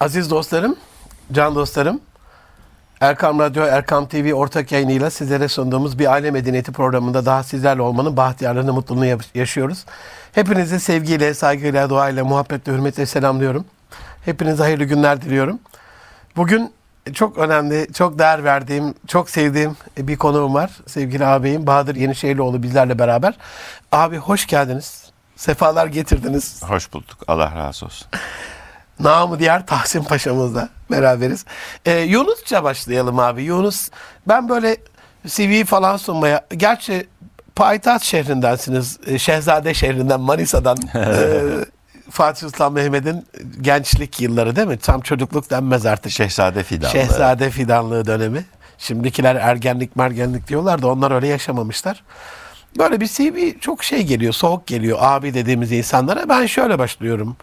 Aziz dostlarım, can dostlarım, Erkam Radyo, Erkam TV ortak yayınıyla sizlere sunduğumuz bir aile medeniyeti programında daha sizlerle olmanın bahtiyarlığını, mutluluğunu ya- yaşıyoruz. Hepinizi sevgiyle, saygıyla, duayla, muhabbetle, hürmetle selamlıyorum. Hepinize hayırlı günler diliyorum. Bugün çok önemli, çok değer verdiğim, çok sevdiğim bir konuğum var. Sevgili ağabeyim Bahadır Yenişehirlioğlu bizlerle beraber. Abi hoş geldiniz. Sefalar getirdiniz. Hoş bulduk. Allah razı olsun. Namı diğer Tahsin Paşa'mızla beraberiz. Ee, Yunusça başlayalım abi. Yunus ben böyle CV falan sunmaya gerçi payitaht şehrindensiniz. Ee, Şehzade şehrinden Manisa'dan ee, Fatih Sultan Mehmet'in gençlik yılları değil mi? Tam çocukluk denmez artık. Şehzade Fidanlı. Şehzade fidanlığı dönemi. Şimdikiler ergenlik mergenlik diyorlar da onlar öyle yaşamamışlar. Böyle bir CV çok şey geliyor, soğuk geliyor abi dediğimiz insanlara. Ben şöyle başlıyorum.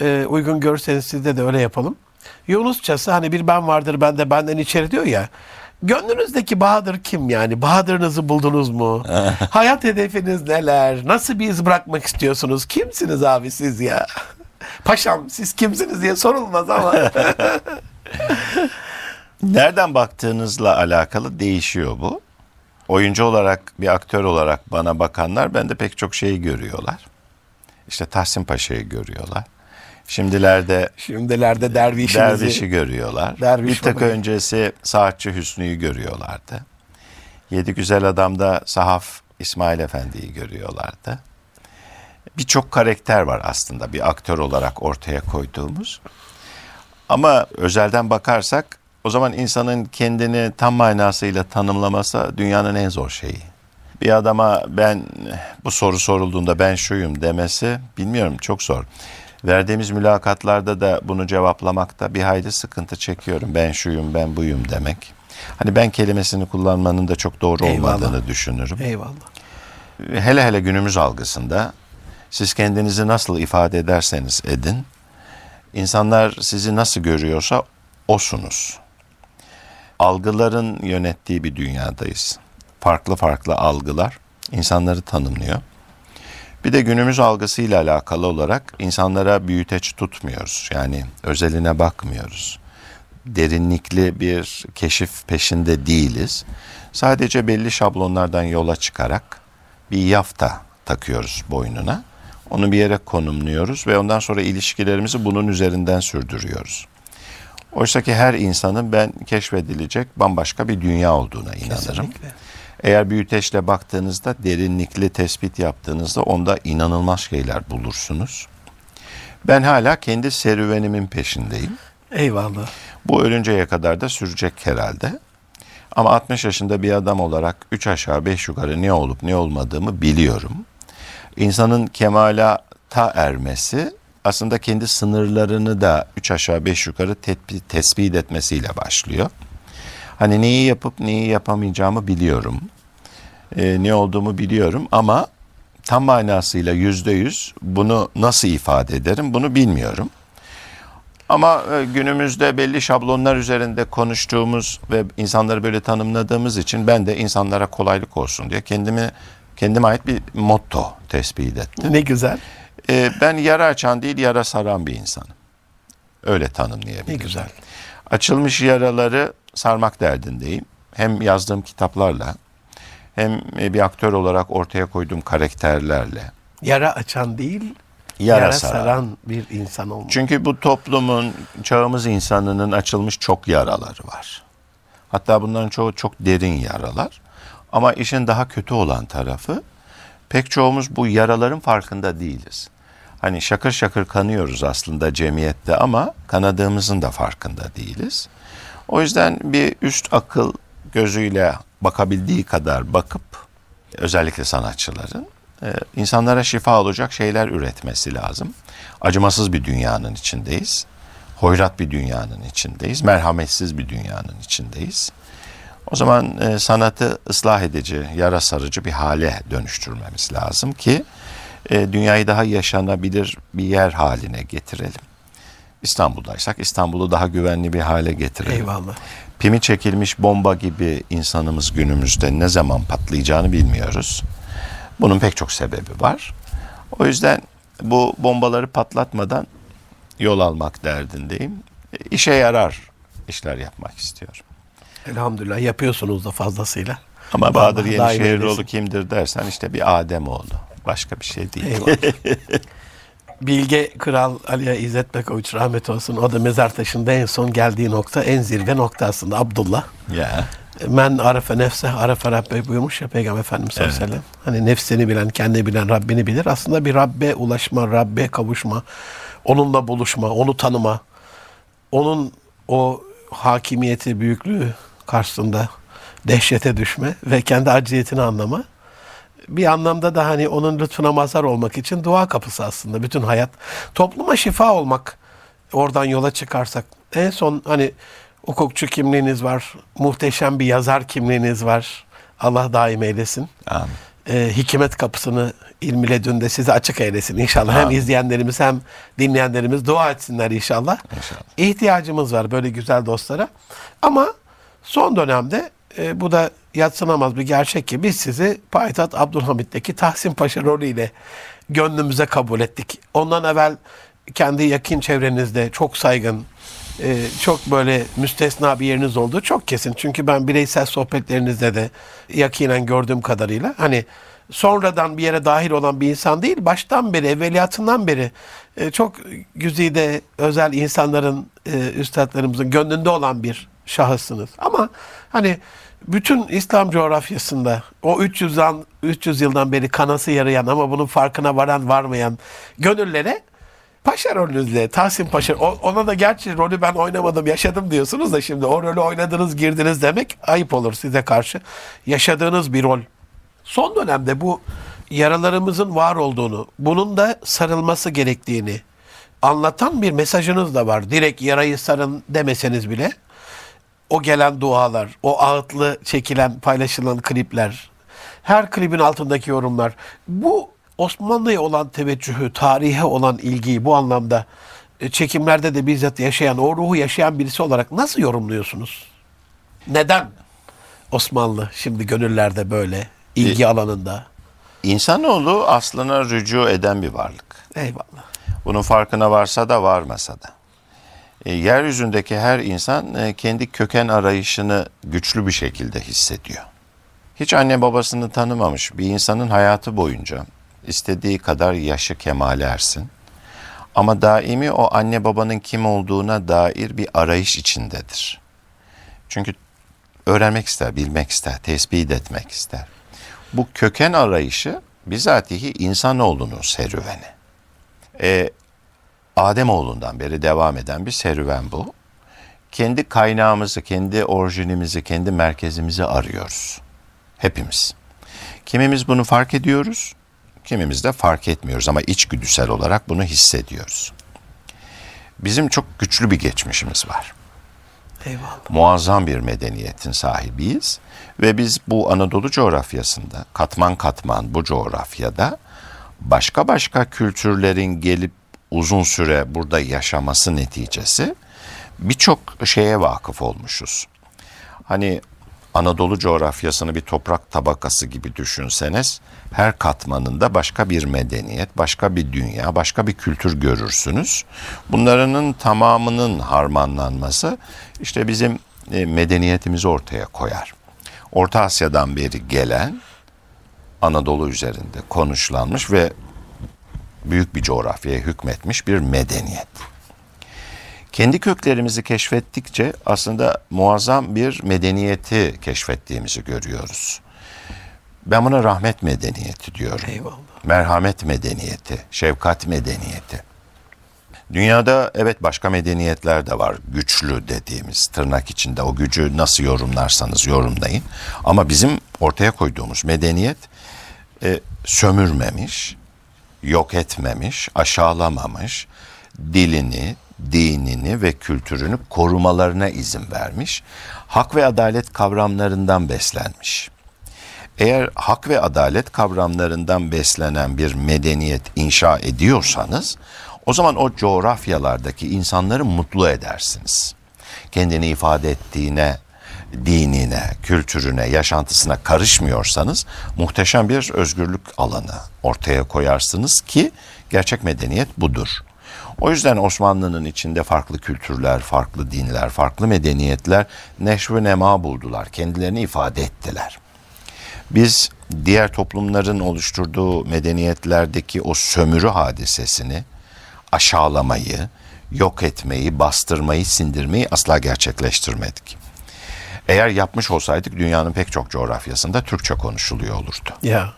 Ee, uygun görürseniz sizde de öyle yapalım. Yunusçası hani bir ben vardır ben de benden içeri diyor ya. Gönlünüzdeki Bahadır kim yani? Bahadır'ınızı buldunuz mu? Hayat hedefiniz neler? Nasıl bir iz bırakmak istiyorsunuz? Kimsiniz abi siz ya? Paşam siz kimsiniz diye sorulmaz ama. Nereden baktığınızla alakalı değişiyor bu. Oyuncu olarak, bir aktör olarak bana bakanlar bende pek çok şeyi görüyorlar. İşte Tahsin Paşa'yı görüyorlar. Şimdilerde Şimdilerde dervişinizi. Derviş'i görüyorlar. Derviş bir tık babayı. öncesi Saatçı Hüsnü'yü görüyorlardı. Yedi Güzel Adam'da Sahaf İsmail Efendi'yi görüyorlardı. Birçok karakter var aslında bir aktör olarak ortaya koyduğumuz. Ama özelden bakarsak o zaman insanın kendini tam manasıyla tanımlaması dünyanın en zor şeyi. Bir adama ben bu soru sorulduğunda ben şuyum demesi bilmiyorum çok zor. Verdiğimiz mülakatlarda da bunu cevaplamakta bir hayli sıkıntı çekiyorum. Ben şuyum, ben buyum demek. Hani ben kelimesini kullanmanın da çok doğru Eyvallah. olmadığını düşünürüm. Eyvallah. Hele hele günümüz algısında siz kendinizi nasıl ifade ederseniz edin, insanlar sizi nasıl görüyorsa osunuz. Algıların yönettiği bir dünyadayız. Farklı farklı algılar insanları tanımlıyor. Bir de günümüz algısıyla alakalı olarak insanlara büyüteç tutmuyoruz. Yani özeline bakmıyoruz. Derinlikli bir keşif peşinde değiliz. Sadece belli şablonlardan yola çıkarak bir yafta takıyoruz boynuna. Onu bir yere konumluyoruz ve ondan sonra ilişkilerimizi bunun üzerinden sürdürüyoruz. Oysa ki her insanın ben keşfedilecek bambaşka bir dünya olduğuna inanırım. Kesinlikle. Eğer büyüteçle baktığınızda, derinlikli tespit yaptığınızda onda inanılmaz şeyler bulursunuz. Ben hala kendi serüvenimin peşindeyim. Eyvallah. Bu ölünceye kadar da sürecek herhalde. Ama 60 yaşında bir adam olarak 3 aşağı 5 yukarı ne olup ne olmadığımı biliyorum. İnsanın kemalata ermesi aslında kendi sınırlarını da 3 aşağı 5 yukarı tespit etmesiyle başlıyor. Hani neyi yapıp neyi yapamayacağımı biliyorum. Ee, ne olduğumu biliyorum ama tam manasıyla yüzde yüz bunu nasıl ifade ederim bunu bilmiyorum. Ama e, günümüzde belli şablonlar üzerinde konuştuğumuz ve insanları böyle tanımladığımız için ben de insanlara kolaylık olsun diye kendimi kendime ait bir motto tespit ettim. Ne güzel. E, ben yara açan değil yara saran bir insanım. Öyle tanımlayabilirim. Ne güzel. Açılmış yaraları sarmak derdindeyim. Hem yazdığım kitaplarla hem e, bir aktör olarak ortaya koyduğum karakterlerle. Yara açan değil, Yara, yara, saran. saran bir insan olmak. Çünkü bu toplumun, çağımız insanının açılmış çok yaraları var. Hatta bunların çoğu çok derin yaralar. Ama işin daha kötü olan tarafı pek çoğumuz bu yaraların farkında değiliz. Hani şakır şakır kanıyoruz aslında cemiyette ama kanadığımızın da farkında değiliz. O yüzden bir üst akıl gözüyle bakabildiği kadar bakıp özellikle sanatçıların e, insanlara şifa olacak şeyler üretmesi lazım. Acımasız bir dünyanın içindeyiz. Hoyrat bir dünyanın içindeyiz. Merhametsiz bir dünyanın içindeyiz. O zaman e, sanatı ıslah edici, yara sarıcı bir hale dönüştürmemiz lazım ki e, dünyayı daha yaşanabilir bir yer haline getirelim. İstanbul'daysak İstanbul'u daha güvenli bir hale getirelim. Eyvallah. Pimi çekilmiş bomba gibi insanımız günümüzde ne zaman patlayacağını bilmiyoruz. Bunun pek çok sebebi var. O yüzden bu bombaları patlatmadan yol almak derdindeyim. işe yarar işler yapmak istiyorum. Elhamdülillah yapıyorsunuz da fazlasıyla. Ama Bahadır Yenişehirlioğlu kimdir dersen işte bir Adem oldu. Başka bir şey değil. Eyvallah. Bilge Kral Aliye İzzet Bekoviç rahmet olsun. O da mezar taşında en son geldiği nokta en zirve nokta aslında Abdullah. ya. Men arefe nefse arefe Rabbe buyurmuş ya Peygamber Efendimiz sallallahu aleyhi ve sellem. Hani nefsini bilen, kendini bilen Rabbini bilir. Aslında bir Rabbe ulaşma, Rabbe kavuşma, onunla buluşma, onu tanıma, onun o hakimiyeti, büyüklüğü karşısında dehşete düşme ve kendi acziyetini anlama. Bir anlamda da hani onun lütfuna mazhar olmak için dua kapısı aslında bütün hayat. Topluma şifa olmak oradan yola çıkarsak. En son hani hukukçu kimliğiniz var, muhteşem bir yazar kimliğiniz var. Allah daim eylesin. Amin. Ee, hikmet kapısını ilmiyle dün de size açık eylesin inşallah. Hem Amin. izleyenlerimiz hem dinleyenlerimiz dua etsinler inşallah. İnşallah. İhtiyacımız var böyle güzel dostlara. Ama son dönemde e, bu da yatsınamaz bir gerçek ki biz sizi Payitaht Abdülhamit'teki Tahsin Paşa rolüyle gönlümüze kabul ettik. Ondan evvel kendi yakın çevrenizde çok saygın, e, çok böyle müstesna bir yeriniz olduğu çok kesin. Çünkü ben bireysel sohbetlerinizde de yakinen gördüğüm kadarıyla hani sonradan bir yere dahil olan bir insan değil, baştan beri, evveliyatından beri e, çok güzide özel insanların, e, üstadlarımızın gönlünde olan bir şahıssınız. Ama hani bütün İslam coğrafyasında o 300 yıldan, 300 yıldan beri kanası yarayan ama bunun farkına varan varmayan gönüllere Paşa rolünüzle Tahsin Paşa ona da gerçi rolü ben oynamadım yaşadım diyorsunuz da şimdi o rolü oynadınız girdiniz demek ayıp olur size karşı. Yaşadığınız bir rol. Son dönemde bu yaralarımızın var olduğunu, bunun da sarılması gerektiğini anlatan bir mesajınız da var. Direkt yarayı sarın demeseniz bile o gelen dualar, o ağıtlı çekilen, paylaşılan klipler, her klibin altındaki yorumlar. Bu Osmanlı'ya olan teveccühü, tarihe olan ilgiyi bu anlamda e, çekimlerde de bizzat yaşayan, o ruhu yaşayan birisi olarak nasıl yorumluyorsunuz? Neden Osmanlı şimdi gönüllerde böyle, ilgi alanında? İnsanoğlu aslına rücu eden bir varlık. Eyvallah. Bunun farkına varsa da varmasa da. E, yeryüzündeki her insan e, kendi köken arayışını güçlü bir şekilde hissediyor. Hiç anne babasını tanımamış bir insanın hayatı boyunca istediği kadar yaşı kemale ersin. Ama daimi o anne babanın kim olduğuna dair bir arayış içindedir. Çünkü öğrenmek ister, bilmek ister, tespit etmek ister. Bu köken arayışı bizatihi insanoğlunun serüveni. E, Ademoğlundan beri devam eden bir serüven bu. Kendi kaynağımızı, kendi orijinimizi, kendi merkezimizi arıyoruz. Hepimiz. Kimimiz bunu fark ediyoruz, kimimiz de fark etmiyoruz ama içgüdüsel olarak bunu hissediyoruz. Bizim çok güçlü bir geçmişimiz var Eyvallah. muazzam bir medeniyetin sahibiyiz ve biz bu Anadolu coğrafyasında katman katman bu coğrafyada başka başka kültürlerin gelip uzun süre burada yaşaması neticesi birçok şeye vakıf olmuşuz. Hani Anadolu coğrafyasını bir toprak tabakası gibi düşünseniz her katmanında başka bir medeniyet, başka bir dünya, başka bir kültür görürsünüz. Bunların tamamının harmanlanması işte bizim e, medeniyetimizi ortaya koyar. Orta Asya'dan beri gelen Anadolu üzerinde konuşlanmış ve büyük bir coğrafyaya hükmetmiş bir medeniyet kendi köklerimizi keşfettikçe aslında muazzam bir medeniyeti keşfettiğimizi görüyoruz. Ben buna rahmet medeniyeti diyorum. Eyvallah. Merhamet medeniyeti, şefkat medeniyeti. Dünyada evet başka medeniyetler de var. Güçlü dediğimiz tırnak içinde o gücü nasıl yorumlarsanız yorumlayın. Ama bizim ortaya koyduğumuz medeniyet e, sömürmemiş, yok etmemiş, aşağılamamış, dilini, dinini ve kültürünü korumalarına izin vermiş, hak ve adalet kavramlarından beslenmiş. Eğer hak ve adalet kavramlarından beslenen bir medeniyet inşa ediyorsanız, o zaman o coğrafyalardaki insanları mutlu edersiniz. Kendini ifade ettiğine, dinine, kültürüne, yaşantısına karışmıyorsanız muhteşem bir özgürlük alanı ortaya koyarsınız ki gerçek medeniyet budur. O yüzden Osmanlı'nın içinde farklı kültürler, farklı dinler, farklı medeniyetler neşve nema buldular. Kendilerini ifade ettiler. Biz diğer toplumların oluşturduğu medeniyetlerdeki o sömürü hadisesini aşağılamayı, yok etmeyi, bastırmayı, sindirmeyi asla gerçekleştirmedik. Eğer yapmış olsaydık dünyanın pek çok coğrafyasında Türkçe konuşuluyor olurdu. Ya.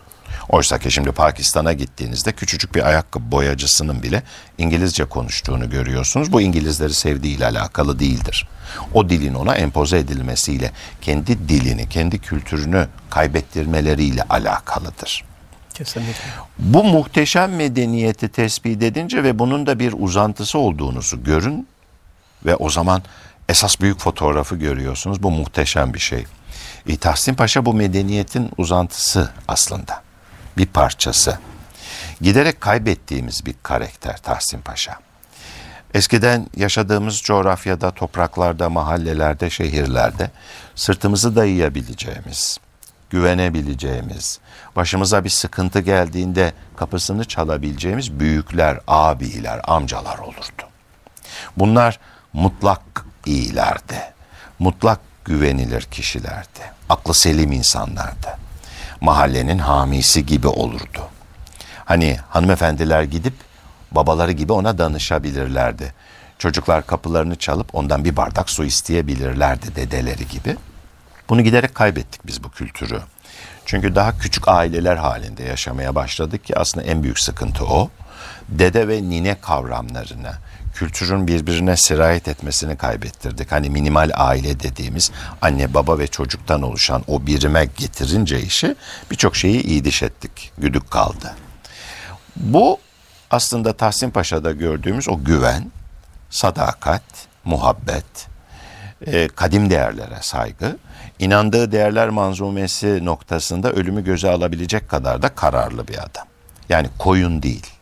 Oysa ki şimdi Pakistan'a gittiğinizde küçücük bir ayakkabı boyacısının bile İngilizce konuştuğunu görüyorsunuz. Bu İngilizleri sevdiğiyle alakalı değildir. O dilin ona empoze edilmesiyle, kendi dilini, kendi kültürünü kaybettirmeleriyle alakalıdır. Kesinlikle. Bu muhteşem medeniyeti tespit edince ve bunun da bir uzantısı olduğunuzu görün ve o zaman esas büyük fotoğrafı görüyorsunuz. Bu muhteşem bir şey. E, Tahsin Paşa bu medeniyetin uzantısı aslında. Bir parçası. Giderek kaybettiğimiz bir karakter Tahsin Paşa. Eskiden yaşadığımız coğrafyada, topraklarda, mahallelerde, şehirlerde sırtımızı dayayabileceğimiz, güvenebileceğimiz, başımıza bir sıkıntı geldiğinde kapısını çalabileceğimiz büyükler, abiler, amcalar olurdu. Bunlar mutlak iyilerdi. Mutlak güvenilir kişilerdi. Aklı selim insanlardı. Mahallenin hamisi gibi olurdu. Hani hanımefendiler gidip babaları gibi ona danışabilirlerdi. Çocuklar kapılarını çalıp ondan bir bardak su isteyebilirlerdi dedeleri gibi. Bunu giderek kaybettik biz bu kültürü. Çünkü daha küçük aileler halinde yaşamaya başladık ki aslında en büyük sıkıntı o. Dede ve nine kavramlarını, kültürün birbirine sirayet etmesini kaybettirdik. Hani minimal aile dediğimiz anne baba ve çocuktan oluşan o birime getirince işi birçok şeyi iyi diş ettik. Güdük kaldı. Bu aslında Tahsin Paşa'da gördüğümüz o güven, sadakat, muhabbet, e, kadim değerlere saygı, inandığı değerler manzumesi noktasında ölümü göze alabilecek kadar da kararlı bir adam. Yani koyun değil.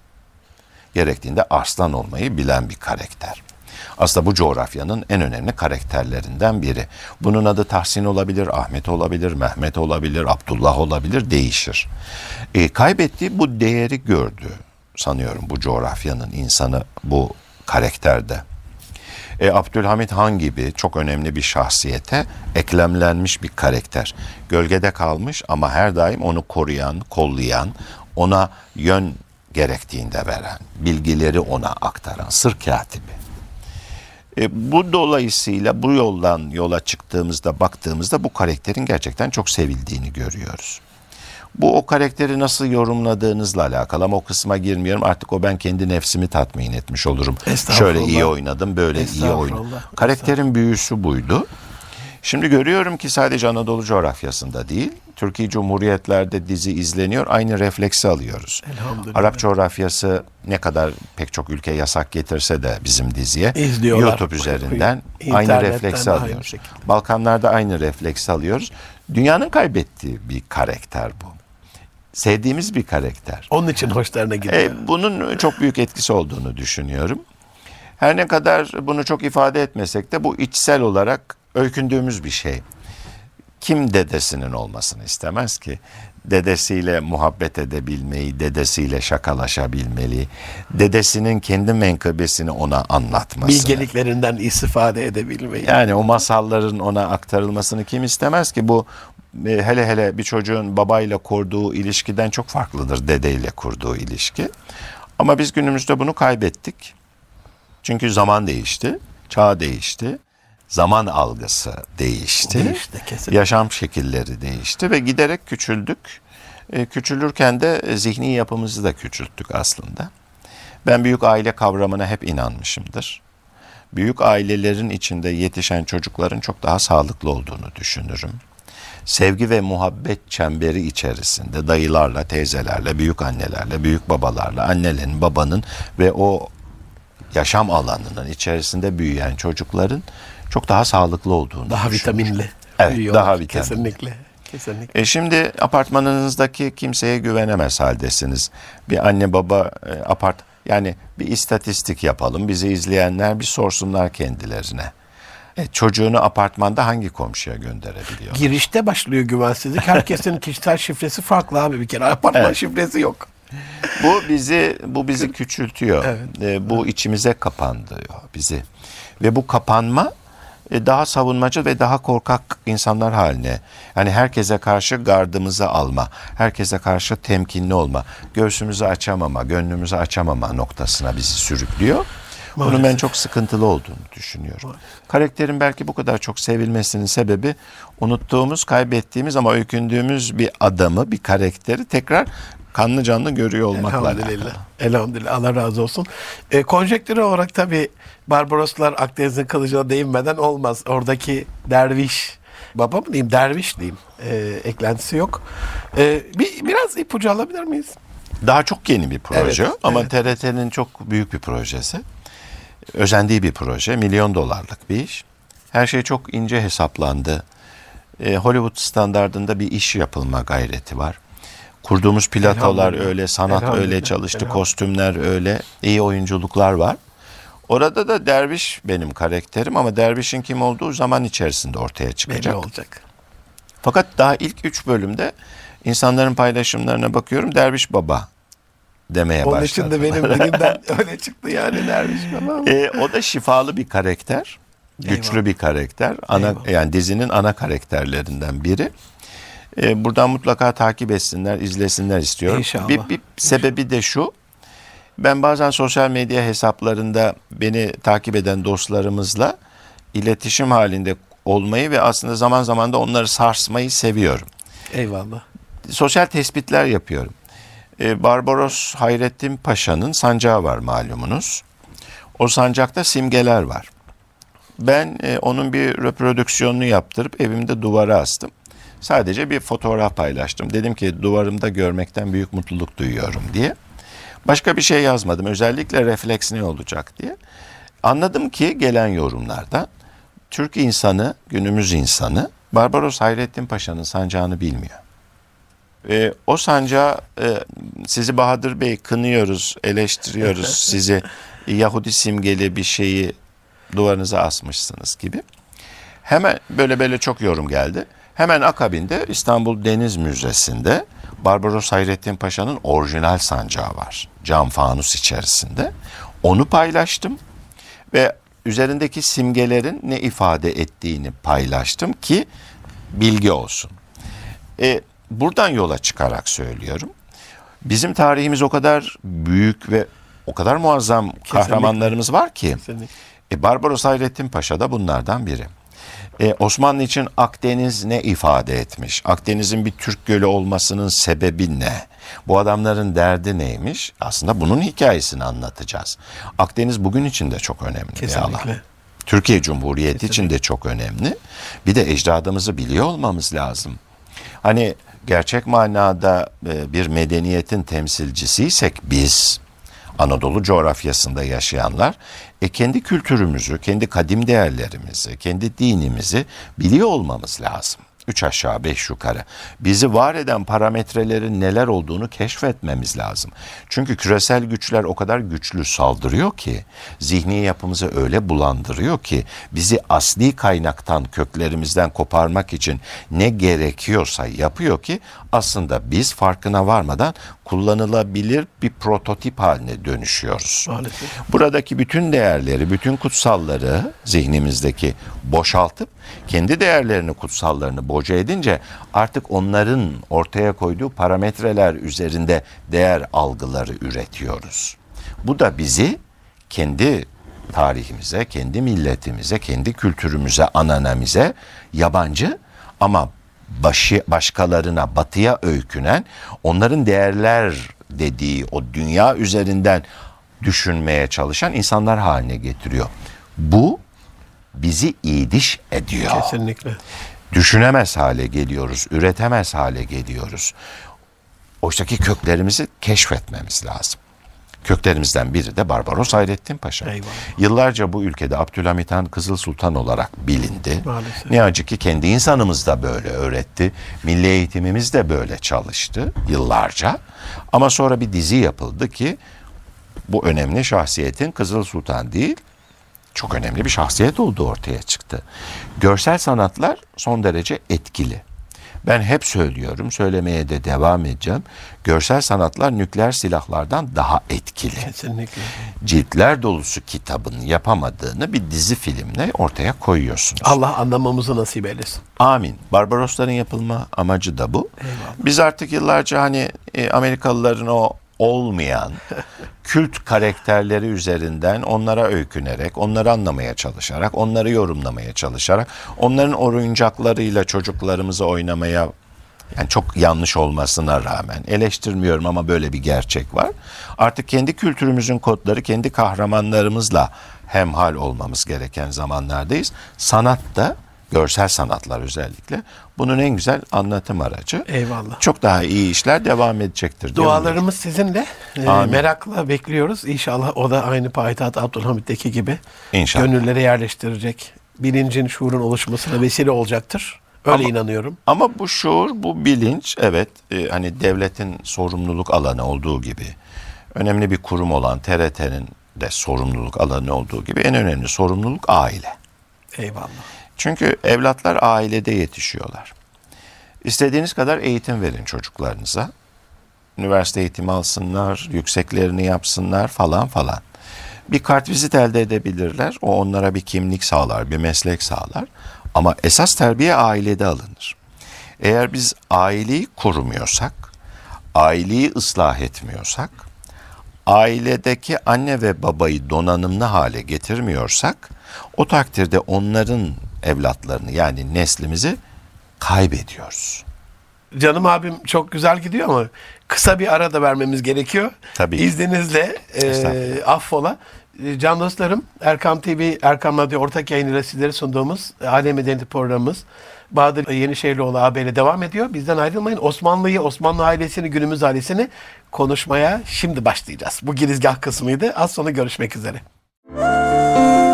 Gerektiğinde arslan olmayı bilen bir karakter. Aslında bu coğrafyanın en önemli karakterlerinden biri. Bunun adı Tahsin olabilir, Ahmet olabilir, Mehmet olabilir, Abdullah olabilir, değişir. E, kaybettiği bu değeri gördü sanıyorum bu coğrafyanın insanı bu karakterde. E, Abdülhamit Han gibi çok önemli bir şahsiyete eklemlenmiş bir karakter. Gölgede kalmış ama her daim onu koruyan, kollayan, ona yön gerektiğinde veren, bilgileri ona aktaran sır katibi. E, bu dolayısıyla bu yoldan yola çıktığımızda baktığımızda bu karakterin gerçekten çok sevildiğini görüyoruz. Bu o karakteri nasıl yorumladığınızla alakalı ama o kısma girmiyorum. Artık o ben kendi nefsimi tatmin etmiş olurum. Şöyle iyi oynadım, böyle iyi oynadım. Karakterin büyüsü buydu. Şimdi görüyorum ki sadece Anadolu coğrafyasında değil, Türkiye Cumhuriyetlerde dizi izleniyor, aynı refleksi alıyoruz. Elhamdülillah. Arap coğrafyası ne kadar pek çok ülke yasak getirse de bizim diziye İzliyorlar. YouTube üzerinden aynı refleksi aynı alıyoruz. şekilde. Balkanlarda aynı refleksi alıyoruz. Dünyanın kaybettiği bir karakter bu. Sevdiğimiz bir karakter. Onun için hoşlarına gidiyor. E, bunun çok büyük etkisi olduğunu düşünüyorum. Her ne kadar bunu çok ifade etmesek de bu içsel olarak öykündüğümüz bir şey. Kim dedesinin olmasını istemez ki? Dedesiyle muhabbet edebilmeyi, dedesiyle şakalaşabilmeli, dedesinin kendi menkıbesini ona anlatmasını. Bilgeliklerinden istifade edebilmeyi. Yani o masalların ona aktarılmasını kim istemez ki? Bu e, hele hele bir çocuğun babayla kurduğu ilişkiden çok farklıdır dedeyle kurduğu ilişki. Ama biz günümüzde bunu kaybettik. Çünkü zaman değişti, çağ değişti, zaman algısı değişti. Değişti, kesinlikle. Yaşam şekilleri değişti ve giderek küçüldük. E, küçülürken de e, zihni yapımızı da küçülttük aslında. Ben büyük aile kavramına hep inanmışımdır. Büyük ailelerin içinde yetişen çocukların çok daha sağlıklı olduğunu düşünürüm. Sevgi ve muhabbet çemberi içerisinde dayılarla, teyzelerle, büyük annelerle, büyük babalarla, annelerin, babanın ve o yaşam alanının içerisinde büyüyen çocukların çok daha sağlıklı olduğunu Daha vitaminli. Evet, büyüyorlar. daha vitaminli. Kesinlikle. Kesinlikle. E şimdi apartmanınızdaki kimseye güvenemez haldesiniz. Bir anne baba e, apart yani bir istatistik yapalım. Bizi izleyenler bir sorsunlar kendilerine. E, çocuğunu apartmanda hangi komşuya gönderebiliyor? Girişte başlıyor güvensizlik. Herkesin kişisel şifresi farklı abi bir kere. Apartman Evet. şifresi yok. Bu bizi bu bizi küçültüyor. Evet. E, bu içimize kapandırıyor bizi. Ve bu kapanma daha savunmacı ve daha korkak insanlar haline. Yani herkese karşı gardımızı alma, herkese karşı temkinli olma, göğsümüzü açamama, gönlümüzü açamama noktasına bizi sürüklüyor. Bunun ben Maalesef. çok sıkıntılı olduğunu düşünüyorum. Karakterin belki bu kadar çok sevilmesinin sebebi unuttuğumuz, kaybettiğimiz ama öykündüğümüz bir adamı, bir karakteri tekrar kanlı canlı görüyor olmakla Elhamdülillah. alakalı. Elhamdülillah. Allah razı olsun. E, konjektür olarak tabii Barbaroslar Akdeniz'in kılıcına değinmeden olmaz. Oradaki derviş, baba mı diyeyim, derviş diyeyim. E, eklentisi yok. E, bir, biraz ipucu alabilir miyiz? Daha çok yeni bir proje Evet, ama evet. TRT'nin çok büyük bir projesi. Özendiği bir proje, milyon dolarlık bir iş. Her şey çok ince hesaplandı. E, Hollywood standardında bir iş yapılma gayreti var. Kurduğumuz platolar öyle, sanat öyle çalıştı, kostümler öyle, iyi oyunculuklar var. Orada da derviş benim karakterim ama dervişin kim olduğu zaman içerisinde ortaya Belli çıkacak. olacak. Fakat daha ilk üç bölümde insanların paylaşımlarına bakıyorum derviş baba demeye Onun için başladı. de benim dilimden öyle çıktı yani derviş baba. E, o da şifalı bir karakter. Güçlü Eyvallah. bir karakter. Ana Eyvallah. yani dizinin ana karakterlerinden biri. E, buradan mutlaka takip etsinler, izlesinler istiyorum. İnşallah. Bir, bir sebebi de şu. Ben bazen sosyal medya hesaplarında beni takip eden dostlarımızla iletişim halinde olmayı ve aslında zaman zaman da onları sarsmayı seviyorum Eyvallah. sosyal tespitler yapıyorum. Ee, Barbaros Hayrettin Paşa'nın sancağı var malumunuz. O sancakta simgeler var. Ben e, onun bir reprodüksiyonunu yaptırıp evimde duvara astım. Sadece bir fotoğraf paylaştım. Dedim ki duvarımda görmekten büyük mutluluk duyuyorum diye. Başka bir şey yazmadım. Özellikle refleks ne olacak diye. Anladım ki gelen yorumlardan Türk insanı, günümüz insanı Barbaros Hayrettin Paşa'nın sancağını bilmiyor. E, o sancağı e, sizi Bahadır Bey kınıyoruz, eleştiriyoruz sizi Yahudi simgeli bir şeyi duvarınıza asmışsınız gibi. Hemen böyle böyle çok yorum geldi. Hemen akabinde İstanbul Deniz Müzesi'nde Barbaros Hayrettin Paşa'nın orijinal sancağı var. Cam fanus içerisinde. Onu paylaştım ve üzerindeki simgelerin ne ifade ettiğini paylaştım ki bilgi olsun. E, buradan yola çıkarak söylüyorum. Bizim tarihimiz o kadar büyük ve o kadar muazzam kahramanlarımız var ki. Kesinlikle. E, Barbaros Hayrettin Paşa da bunlardan biri. E, Osmanlı için Akdeniz ne ifade etmiş? Akdeniz'in bir Türk gölü olmasının sebebi ne? Bu adamların derdi neymiş? Aslında bunun hikayesini anlatacağız. Akdeniz bugün için de çok önemli bir alan. Kesinlikle. Türkiye Cumhuriyeti için de çok önemli. Bir de ecdadımızı biliyor olmamız lazım. Hani gerçek manada e, bir medeniyetin temsilcisiysek biz Anadolu coğrafyasında yaşayanlar e, kendi kültürümüzü, kendi kadim değerlerimizi, kendi dinimizi biliyor olmamız lazım. Üç aşağı beş yukarı. Bizi var eden parametrelerin neler olduğunu keşfetmemiz lazım. Çünkü küresel güçler o kadar güçlü saldırıyor ki, zihni yapımızı öyle bulandırıyor ki, bizi asli kaynaktan, köklerimizden koparmak için ne gerekiyorsa yapıyor ki, aslında biz farkına varmadan kullanılabilir bir prototip haline dönüşüyoruz. Maalesef. Buradaki bütün değerleri, bütün kutsalları zihnimizdeki boşaltıp kendi değerlerini, kutsallarını boca edince artık onların ortaya koyduğu parametreler üzerinde değer algıları üretiyoruz. Bu da bizi kendi tarihimize, kendi milletimize, kendi kültürümüze, ananemize yabancı ama başı, başkalarına, batıya öykünen, onların değerler dediği o dünya üzerinden düşünmeye çalışan insanlar haline getiriyor. Bu bizi iyiliş ediyor. Kesinlikle. Düşünemez hale geliyoruz, üretemez hale geliyoruz. Oysaki köklerimizi keşfetmemiz lazım. Köklerimizden biri de Barbaros Hayrettin Paşa. Eyvallah. Yıllarca bu ülkede Abdülhamit Han Kızıl Sultan olarak bilindi. Maalesef. Ne acı ki kendi insanımız da böyle öğretti. Milli eğitimimiz de böyle çalıştı yıllarca. Ama sonra bir dizi yapıldı ki bu önemli şahsiyetin Kızıl Sultan değil, çok önemli bir şahsiyet olduğu ortaya çıktı. Görsel sanatlar son derece etkili. Ben hep söylüyorum, söylemeye de devam edeceğim. Görsel sanatlar nükleer silahlardan daha etkili. Kesinlikle. Ciltler dolusu kitabın yapamadığını bir dizi filmle ortaya koyuyorsunuz. Allah anlamamızı nasip eylesin. Amin. Barbarosların yapılma amacı da bu. Biz artık yıllarca hani e, Amerikalıların o olmayan kült karakterleri üzerinden onlara öykünerek, onları anlamaya çalışarak, onları yorumlamaya çalışarak, onların oyuncaklarıyla çocuklarımızı oynamaya yani çok yanlış olmasına rağmen eleştirmiyorum ama böyle bir gerçek var. Artık kendi kültürümüzün kodları, kendi kahramanlarımızla hemhal olmamız gereken zamanlardayız. Sanat da görsel sanatlar özellikle bunun en güzel anlatım aracı. Eyvallah. Çok daha iyi işler devam edecektir. Dualarımız sizinle. Ee, Amin. merakla bekliyoruz. İnşallah o da aynı Payitaht Abdülhamit'teki gibi İnşallah. gönüllere yerleştirecek. Bilincin, şuurun oluşmasına vesile olacaktır. Öyle Ama- inanıyorum. Ama bu şuur, bu bilinç evet e, hani devletin sorumluluk alanı olduğu gibi önemli bir kurum olan TRT'nin de sorumluluk alanı olduğu gibi en önemli sorumluluk aile. Eyvallah. Çünkü evlatlar ailede yetişiyorlar. İstediğiniz kadar eğitim verin çocuklarınıza. Üniversite eğitimi alsınlar, yükseklerini yapsınlar falan falan. Bir kartvizit elde edebilirler. O onlara bir kimlik sağlar, bir meslek sağlar. Ama esas terbiye ailede alınır. Eğer biz aileyi korumuyorsak, aileyi ıslah etmiyorsak, ailedeki anne ve babayı donanımlı hale getirmiyorsak, o takdirde onların evlatlarını yani neslimizi kaybediyoruz. Canım abim çok güzel gidiyor ama kısa bir ara da vermemiz gerekiyor. Tabii. İzninizle e, affola. E, Can dostlarım Erkam TV, Erkam Radyo ortak yayınıyla sizlere sunduğumuz Alem Medeniyeti programımız Bahadır Yenişehirlioğlu ağabeyle devam ediyor. Bizden ayrılmayın. Osmanlı'yı, Osmanlı ailesini, günümüz ailesini konuşmaya şimdi başlayacağız. Bu girizgah kısmıydı. Az sonra görüşmek üzere.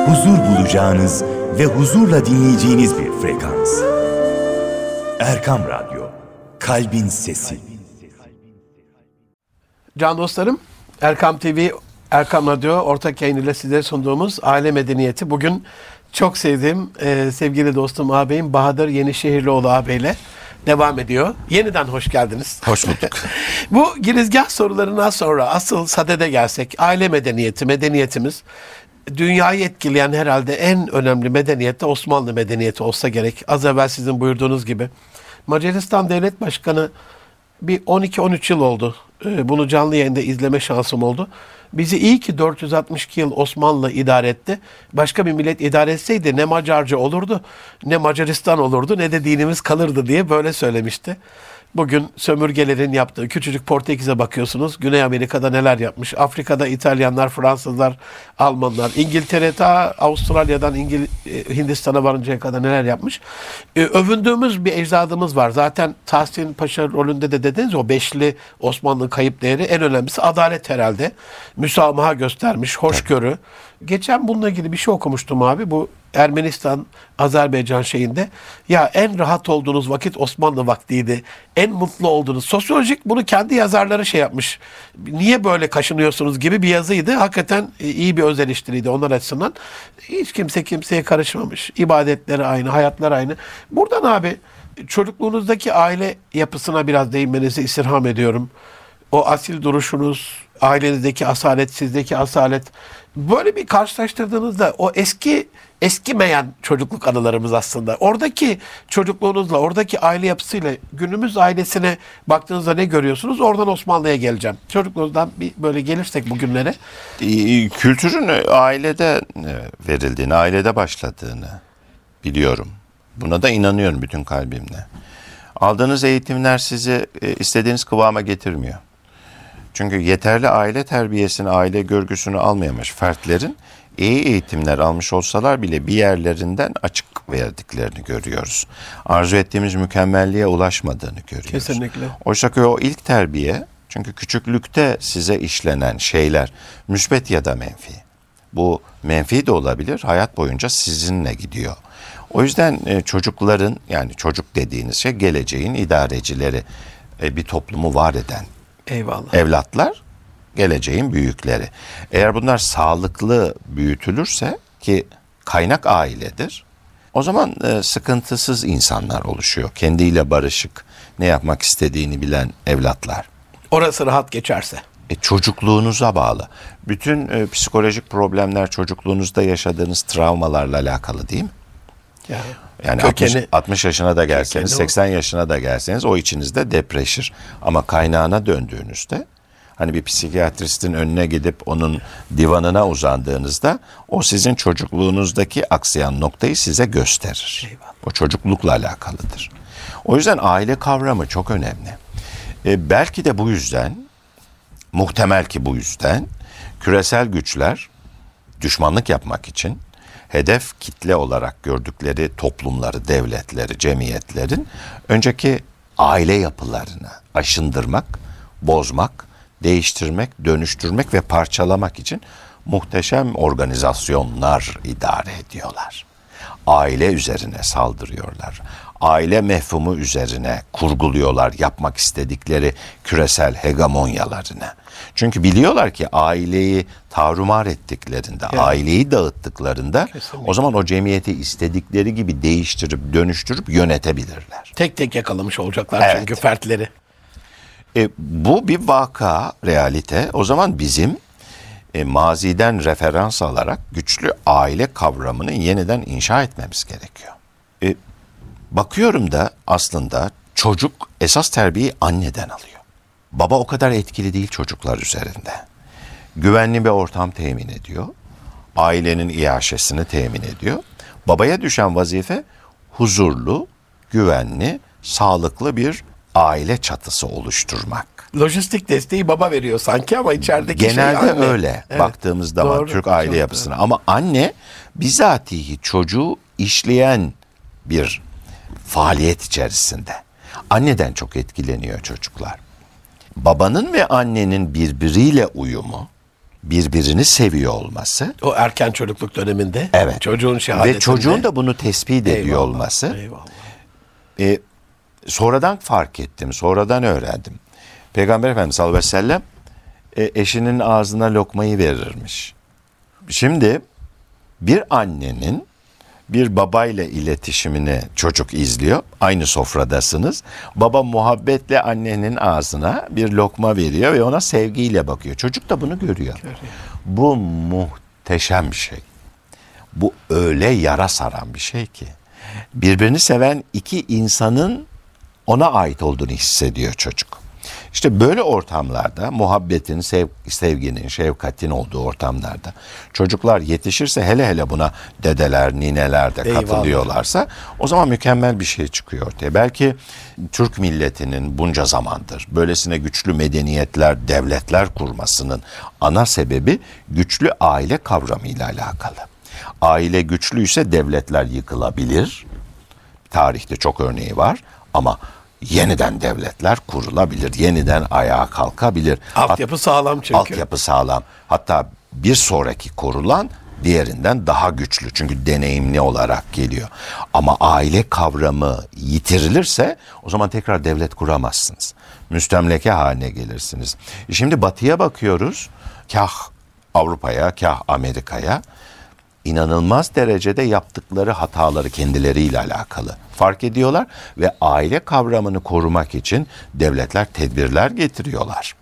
huzur bulacağınız ve huzurla dinleyeceğiniz bir frekans. Erkam Radyo, Kalbin Sesi. Can dostlarım, Erkam TV, Erkam Radyo ortak yayınıyla sizlere sunduğumuz Aile Medeniyeti. Bugün çok sevdiğim e, sevgili dostum ağabeyim Bahadır Yenişehirlioğlu ağabeyle devam ediyor. Yeniden hoş geldiniz. Hoş bulduk. Bu girizgah sorularından sonra asıl sadede gelsek aile medeniyeti, medeniyetimiz dünyayı etkileyen herhalde en önemli medeniyet de Osmanlı medeniyeti olsa gerek. Az evvel sizin buyurduğunuz gibi. Macaristan Devlet Başkanı bir 12-13 yıl oldu. Ee, Bunu canlı yayında izleme şansım oldu. Bizi iyi ki 462 yıl Osmanlı idare etti. Başka bir millet idare etseydi ne Macarca olurdu, ne Macaristan olurdu, ne de dinimiz kalırdı diye böyle söylemişti. Bugün sömürgelerin yaptığı küçücük Portekiz'e bakıyorsunuz. Güney Amerika'da neler yapmış? Afrika'da İtalyanlar, Fransızlar, Almanlar, İngiltere ta Avustralya'dan İngil e, Hindistan'a varıncaya kadar neler yapmış? E, övündüğümüz bir ecdadımız var. Zaten Tahsin Paşa rolünde de dediniz o beşli Osmanlı kayıp değeri en önemlisi adalet herhalde. Müsamaha göstermiş, hoşgörü. Geçen bununla ilgili bir şey okumuştum abi. Bu Ermenistan, Azerbaycan şeyinde ya en rahat olduğunuz vakit Osmanlı vaktiydi. En mutlu olduğunuz. Sosyolojik bunu kendi yazarları şey yapmış. Niye böyle kaşınıyorsunuz gibi bir yazıydı. Hakikaten e, iyi bir öz eleştiriydi onlar açısından. Hiç kimse kimseye karışmamış. İbadetleri aynı, hayatlar aynı. Buradan abi çocukluğunuzdaki aile yapısına biraz değinmenizi istirham ediyorum. O asil duruşunuz, ailenizdeki asalet, sizdeki asalet. Böyle bir karşılaştırdığınızda o eski eskimeyen çocukluk anılarımız aslında. Oradaki çocukluğunuzla, oradaki aile yapısıyla günümüz ailesine baktığınızda ne görüyorsunuz? Oradan Osmanlı'ya geleceğim. Çocukluğunuzdan bir böyle gelirsek bugünlere. Kültürün ailede e, verildiğini, ailede başladığını biliyorum. Buna da inanıyorum bütün kalbimle. Aldığınız eğitimler sizi e, istediğiniz kıvama getirmiyor. Çünkü yeterli aile terbiyesini, aile görgüsünü almayamış fertlerin iyi eğitimler almış olsalar bile bir yerlerinden açık verdiklerini görüyoruz. Arzu ettiğimiz mükemmelliğe ulaşmadığını görüyoruz. Kesinlikle. Oysa ki o ilk terbiye çünkü küçüklükte size işlenen şeyler müsbet ya da menfi. Bu menfi de olabilir. Hayat boyunca sizinle gidiyor. O yüzden e, çocukların yani çocuk dediğiniz şey geleceğin idarecileri, e, bir toplumu var eden Eyvallah. evlatlar geleceğin büyükleri. Eğer bunlar sağlıklı büyütülürse ki kaynak ailedir. O zaman e, sıkıntısız insanlar oluşuyor. Kendiyle barışık, ne yapmak istediğini bilen evlatlar. Orası rahat geçerse. E, çocukluğunuza bağlı. Bütün e, psikolojik problemler çocukluğunuzda yaşadığınız travmalarla alakalı değil mi? Yani, Yani kökeni 60, 60 yaşına da gelseniz, kökeni o. 80 yaşına da gelseniz o içinizde depreşir. Ama kaynağına döndüğünüzde hani bir psikiyatristin önüne gidip onun divanına uzandığınızda o sizin çocukluğunuzdaki aksayan noktayı size gösterir. O çocuklukla alakalıdır. O yüzden aile kavramı çok önemli. E, belki de bu yüzden muhtemel ki bu yüzden küresel güçler düşmanlık yapmak için hedef kitle olarak gördükleri toplumları, devletleri, cemiyetlerin önceki aile yapılarını aşındırmak, bozmak, değiştirmek, dönüştürmek ve parçalamak için muhteşem organizasyonlar idare ediyorlar. Aile üzerine saldırıyorlar. Aile mefhumu üzerine kurguluyorlar yapmak istedikleri küresel hegemonyalarını. Çünkü biliyorlar ki aileyi tarumar ettiklerinde, aileyi dağıttıklarında o zaman o cemiyeti istedikleri gibi değiştirip dönüştürüp yönetebilirler. tek tek yakalamış olacaklar Evet. çünkü fertleri. E, bu bir vaka, realite. O zaman bizim e, maziden referans alarak güçlü aile kavramını yeniden inşa etmemiz gerekiyor. Bakıyorum da aslında çocuk esas terbiyeyi anneden alıyor. Baba o kadar etkili değil çocuklar üzerinde. Güvenli bir ortam temin ediyor. Ailenin iaşesini temin ediyor. Babaya düşen vazife huzurlu, güvenli, sağlıklı bir aile çatısı oluşturmak. Lojistik desteği baba veriyor sanki ama içerideki şey Genelde anne. öyle Evet. baktığımız zaman Doğru, Türk aile yapısına. Ama anne bizatihi çocuğu işleyen bir faaliyet içerisinde. Anneden çok etkileniyor çocuklar. Babanın ve annenin birbiriyle uyumu, birbirini seviyor olması O erken çocukluk döneminde. Evet. Çocuğun şehadetinde. ve çocuğun da bunu tespit ediyor Eyvallah, olması Eyvallah. e, sonradan fark ettim, sonradan öğrendim. Peygamber Efendimiz sallallahu aleyhi ve sellem e, eşinin ağzına lokmayı verirmiş. Şimdi bir annenin bir babayla iletişimini çocuk izliyor. Aynı sofradasınız. Baba muhabbetle annenin ağzına bir lokma veriyor ve ona sevgiyle bakıyor. Çocuk da bunu görüyor. Bu muhteşem bir şey. Bu öyle yara saran bir şey ki. Birbirini seven iki insanın ona ait olduğunu hissediyor çocuk. İşte böyle ortamlarda muhabbetin, sev, sevginin, şefkatin olduğu ortamlarda çocuklar yetişirse hele hele buna dedeler, nineler de Eyvallah. katılıyorlarsa o zaman mükemmel bir şey çıkıyor ortaya. Belki Türk milletinin bunca zamandır böylesine güçlü medeniyetler, devletler kurmasının ana sebebi güçlü aile kavramıyla alakalı. Aile güçlüyse devletler yıkılabilir. Tarihte çok örneği var ama yeniden devletler kurulabilir. Yeniden ayağa kalkabilir. Altyapı sağlam çünkü. Altyapı sağlam. Hatta bir sonraki kurulan diğerinden daha güçlü. Çünkü deneyimli olarak geliyor. Ama aile kavramı yitirilirse o zaman tekrar devlet kuramazsınız. Müstemleke haline gelirsiniz. Şimdi batıya bakıyoruz. Kah Avrupa'ya, kah Amerika'ya inanılmaz derecede yaptıkları hataları kendileriyle alakalı fark ediyorlar ve aile kavramını korumak için devletler tedbirler getiriyorlar.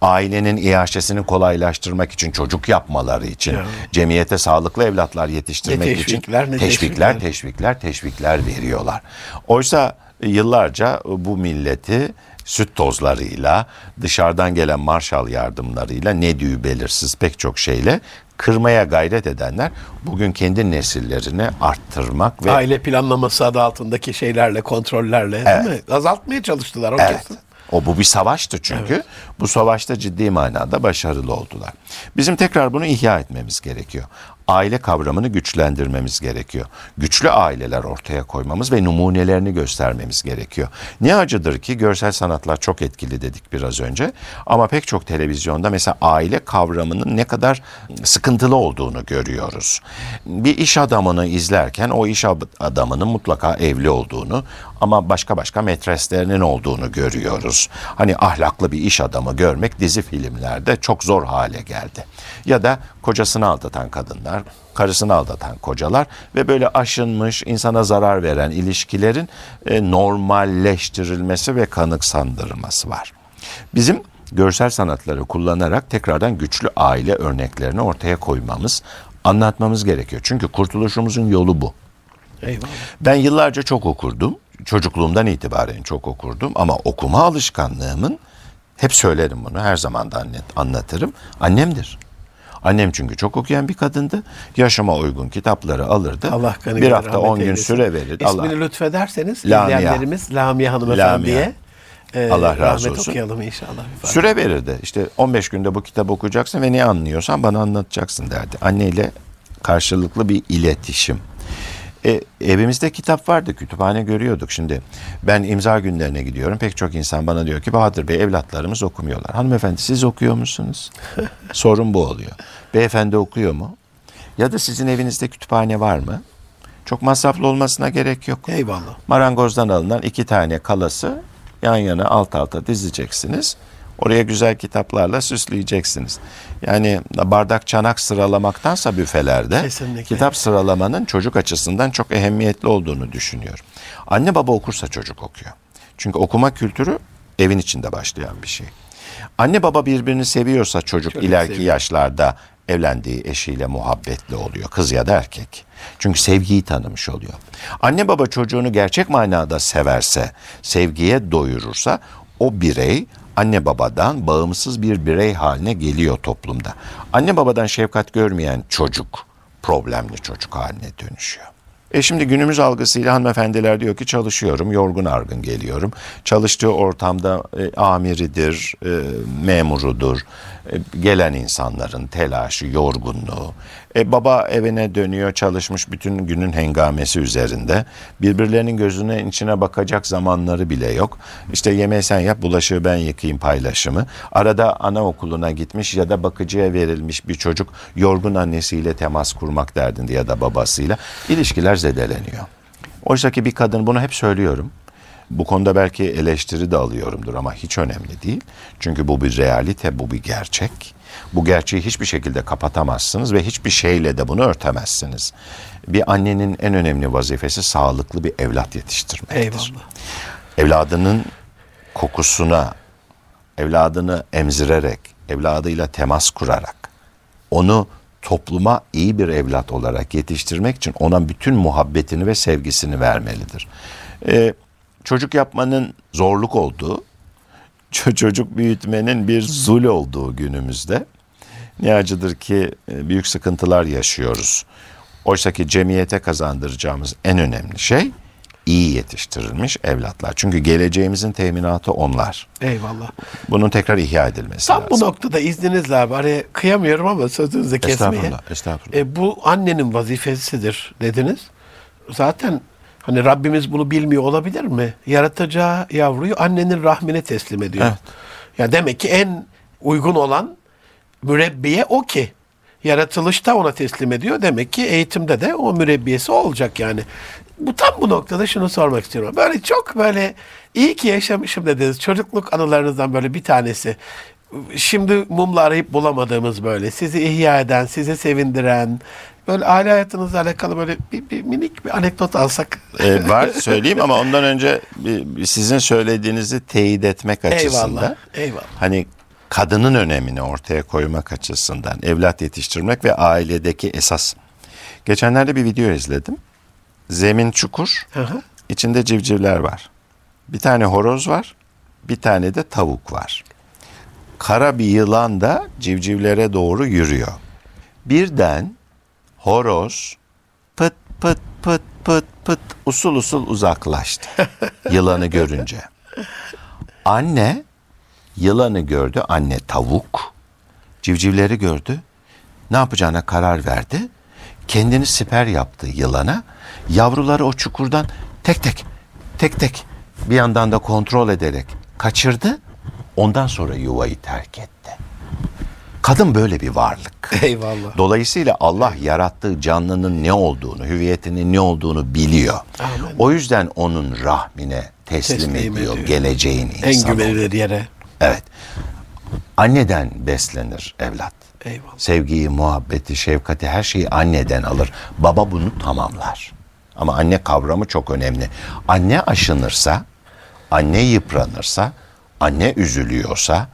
Ailenin iaşesini kolaylaştırmak için çocuk yapmaları için Ya. cemiyete sağlıklı evlatlar yetiştirmek Ne için teşvikler, ne teşvikler, teşvikler. teşvikler, veriyorlar. Oysa yıllarca bu milleti süt tozlarıyla, dışarıdan gelen Marshall yardımlarıyla, ne düğü belirsiz pek çok şeyle kırmaya gayret edenler bugün kendi nesillerini arttırmak ve Aile planlaması adı altındaki şeylerle, kontrollerle değil mi? Azaltmaya çalıştılar o Evet. kesin. O bu bir savaştı çünkü. Bu savaşta ciddi manada başarılı oldular. Bizim tekrar bunu ihya etmemiz gerekiyor. Aile kavramını güçlendirmemiz gerekiyor. Güçlü aileler ortaya koymamız ve numunelerini göstermemiz gerekiyor. Ne acıdır ki görsel sanatlar çok etkili dedik biraz önce. Ama pek çok televizyonda mesela aile kavramının ne kadar sıkıntılı olduğunu görüyoruz. Bir iş adamını izlerken o iş adamının mutlaka evli olduğunu ama başka başka metreslerinin olduğunu görüyoruz. Hani ahlaklı bir iş adamı görmek dizi filmlerde çok zor hale geldi. Ya da kocasını aldatan kadınlar kadınlar, karısını aldatan kocalar ve böyle aşınmış, insana zarar veren ilişkilerin e, normalleştirilmesi ve kanıksandırılması var. Bizim görsel sanatları kullanarak tekrardan güçlü aile örneklerini ortaya koymamız, anlatmamız gerekiyor. Çünkü kurtuluşumuzun yolu bu. Eyvallah. Ben yıllarca çok okurdum. Çocukluğumdan itibaren çok okurdum ama okuma alışkanlığımın hep söylerim bunu her zaman da anlat, anlatırım. Annemdir. Annem çünkü çok okuyan bir kadındı. Yaşıma uygun kitapları alırdı. Allah kanı bir hafta 10 gün süre verirdi. İsmini Allah lütfederseniz Lamia. izleyenlerimiz Lamia Hanımefendiye e, Allah razı rahmet olsun. okuyalım inşallah. süre verirdi. İşte 15 günde bu kitabı okuyacaksın ve ne anlıyorsan bana anlatacaksın derdi. Anneyle karşılıklı bir iletişim. E, evimizde kitap vardı, kütüphane görüyorduk. Şimdi ben imza günlerine gidiyorum. Pek çok insan bana diyor ki Bahadır Bey evlatlarımız okumuyorlar. Hanımefendi siz okuyor musunuz? Sorun bu oluyor. Beyefendi okuyor mu? Ya da sizin evinizde kütüphane var mı? Çok masraflı olmasına gerek yok. Eyvallah. Marangozdan alınan iki tane kalası yan yana alt alta dizeceksiniz. Oraya güzel kitaplarla süsleyeceksiniz. Yani bardak çanak sıralamaktansa büfelerde Kesinlikle. kitap sıralamanın çocuk açısından çok ehemmiyetli olduğunu düşünüyorum. Anne baba okursa çocuk okuyor. Çünkü okuma kültürü evin içinde başlayan bir şey. Anne baba birbirini seviyorsa çocuk, Çocuk ileriki seviyor. yaşlarda evlendiği eşiyle muhabbetli oluyor. Kız ya da erkek. Çünkü sevgiyi tanımış oluyor. Anne baba çocuğunu gerçek manada severse, sevgiye doyurursa o birey anne babadan bağımsız bir birey haline geliyor toplumda. Anne babadan şefkat görmeyen çocuk problemli çocuk haline dönüşüyor. E şimdi günümüz algısıyla hanımefendiler diyor ki çalışıyorum, yorgun argın geliyorum. Çalıştığı ortamda e, amiridir, e, memurudur. E, gelen insanların telaşı, yorgunluğu. E, baba evine dönüyor, çalışmış bütün günün hengamesi üzerinde. Birbirlerinin gözüne içine bakacak zamanları bile yok. İşte yemeği sen yap, bulaşığı ben yıkayayım paylaşımı. Arada anaokuluna gitmiş ya da bakıcıya verilmiş bir çocuk yorgun annesiyle temas kurmak derdinde ya da babasıyla. ilişkiler zedeleniyor. Oysa ki bir kadın bunu hep söylüyorum. Bu konuda belki eleştiri de alıyorumdur ama hiç önemli değil. Çünkü bu bir realite, bu bir gerçek. Bu gerçeği hiçbir şekilde kapatamazsınız ve hiçbir şeyle de bunu örtemezsiniz. Bir annenin en önemli vazifesi sağlıklı bir evlat yetiştirmektir. Eyvallah. Evladının kokusuna, evladını emzirerek, evladıyla temas kurarak, onu topluma iyi bir evlat olarak yetiştirmek için ona bütün muhabbetini ve sevgisini vermelidir. Ee, çocuk yapmanın zorluk olduğu, ço- çocuk büyütmenin bir zul olduğu günümüzde ne acıdır ki e, büyük sıkıntılar yaşıyoruz. Oysa ki cemiyete kazandıracağımız en önemli şey iyi yetiştirilmiş evlatlar. Çünkü geleceğimizin teminatı onlar. Eyvallah. Bunun tekrar ihya edilmesi Tam bu lazım. noktada izninizle abi araya kıyamıyorum ama sözünüzü kesmeye. Estağfurullah, estağfurullah. E, bu annenin vazifesidir dediniz. Zaten hani Rabbimiz bunu bilmiyor olabilir mi? Yaratacağı yavruyu annenin rahmine teslim ediyor. Evet. Ya demek ki en uygun olan mürebbiye o ki. Yaratılışta ona teslim ediyor. Demek ki eğitimde de o mürebbiyesi olacak yani. Bu tam bu noktada şunu sormak istiyorum. Böyle çok böyle iyi ki yaşamışım dediniz. Çocukluk anılarınızdan böyle bir tanesi. Şimdi mumla arayıp bulamadığımız böyle sizi ihya eden, sizi sevindiren böyle aile hayatınızla alakalı böyle bir, bir minik bir anekdot alsak. Ee, var söyleyeyim ama ondan önce sizin söylediğinizi teyit etmek açısından. eyvallah. Eyvallah. Hani kadının önemini ortaya koymak açısından evlat yetiştirmek ve ailedeki esas. Geçenlerde bir video izledim. Zemin çukur, Hı hı. içinde civcivler var. Bir tane horoz var, bir tane de tavuk var. Kara bir yılan da civcivlere doğru yürüyor. Birden horoz pıt pıt pıt pıt pıt usul usul uzaklaştı yılanı görünce. Anne yılanı gördü, anne tavuk civcivleri gördü. Ne yapacağına karar verdi. Kendini siper yaptı yılana. Yavruları o çukurdan tek tek tek tek bir yandan da kontrol ederek kaçırdı. Ondan sonra yuvayı terk etti. Kadın böyle bir varlık. Eyvallah. Dolayısıyla Allah yarattığı canlının ne olduğunu, hüviyetinin ne olduğunu biliyor. Amin. O yüzden onun rahmine teslim, Teslim ediyor, ediyor. geleceğin En insanı. güvenilir yere. Evet. Anneden beslenir evlat. Eyvallah. Sevgiyi, muhabbeti, şefkati her şeyi anneden alır. Baba bunu tamamlar. Ama anne kavramı çok önemli. Anne aşınırsa, anne yıpranırsa, anne üzülüyorsa,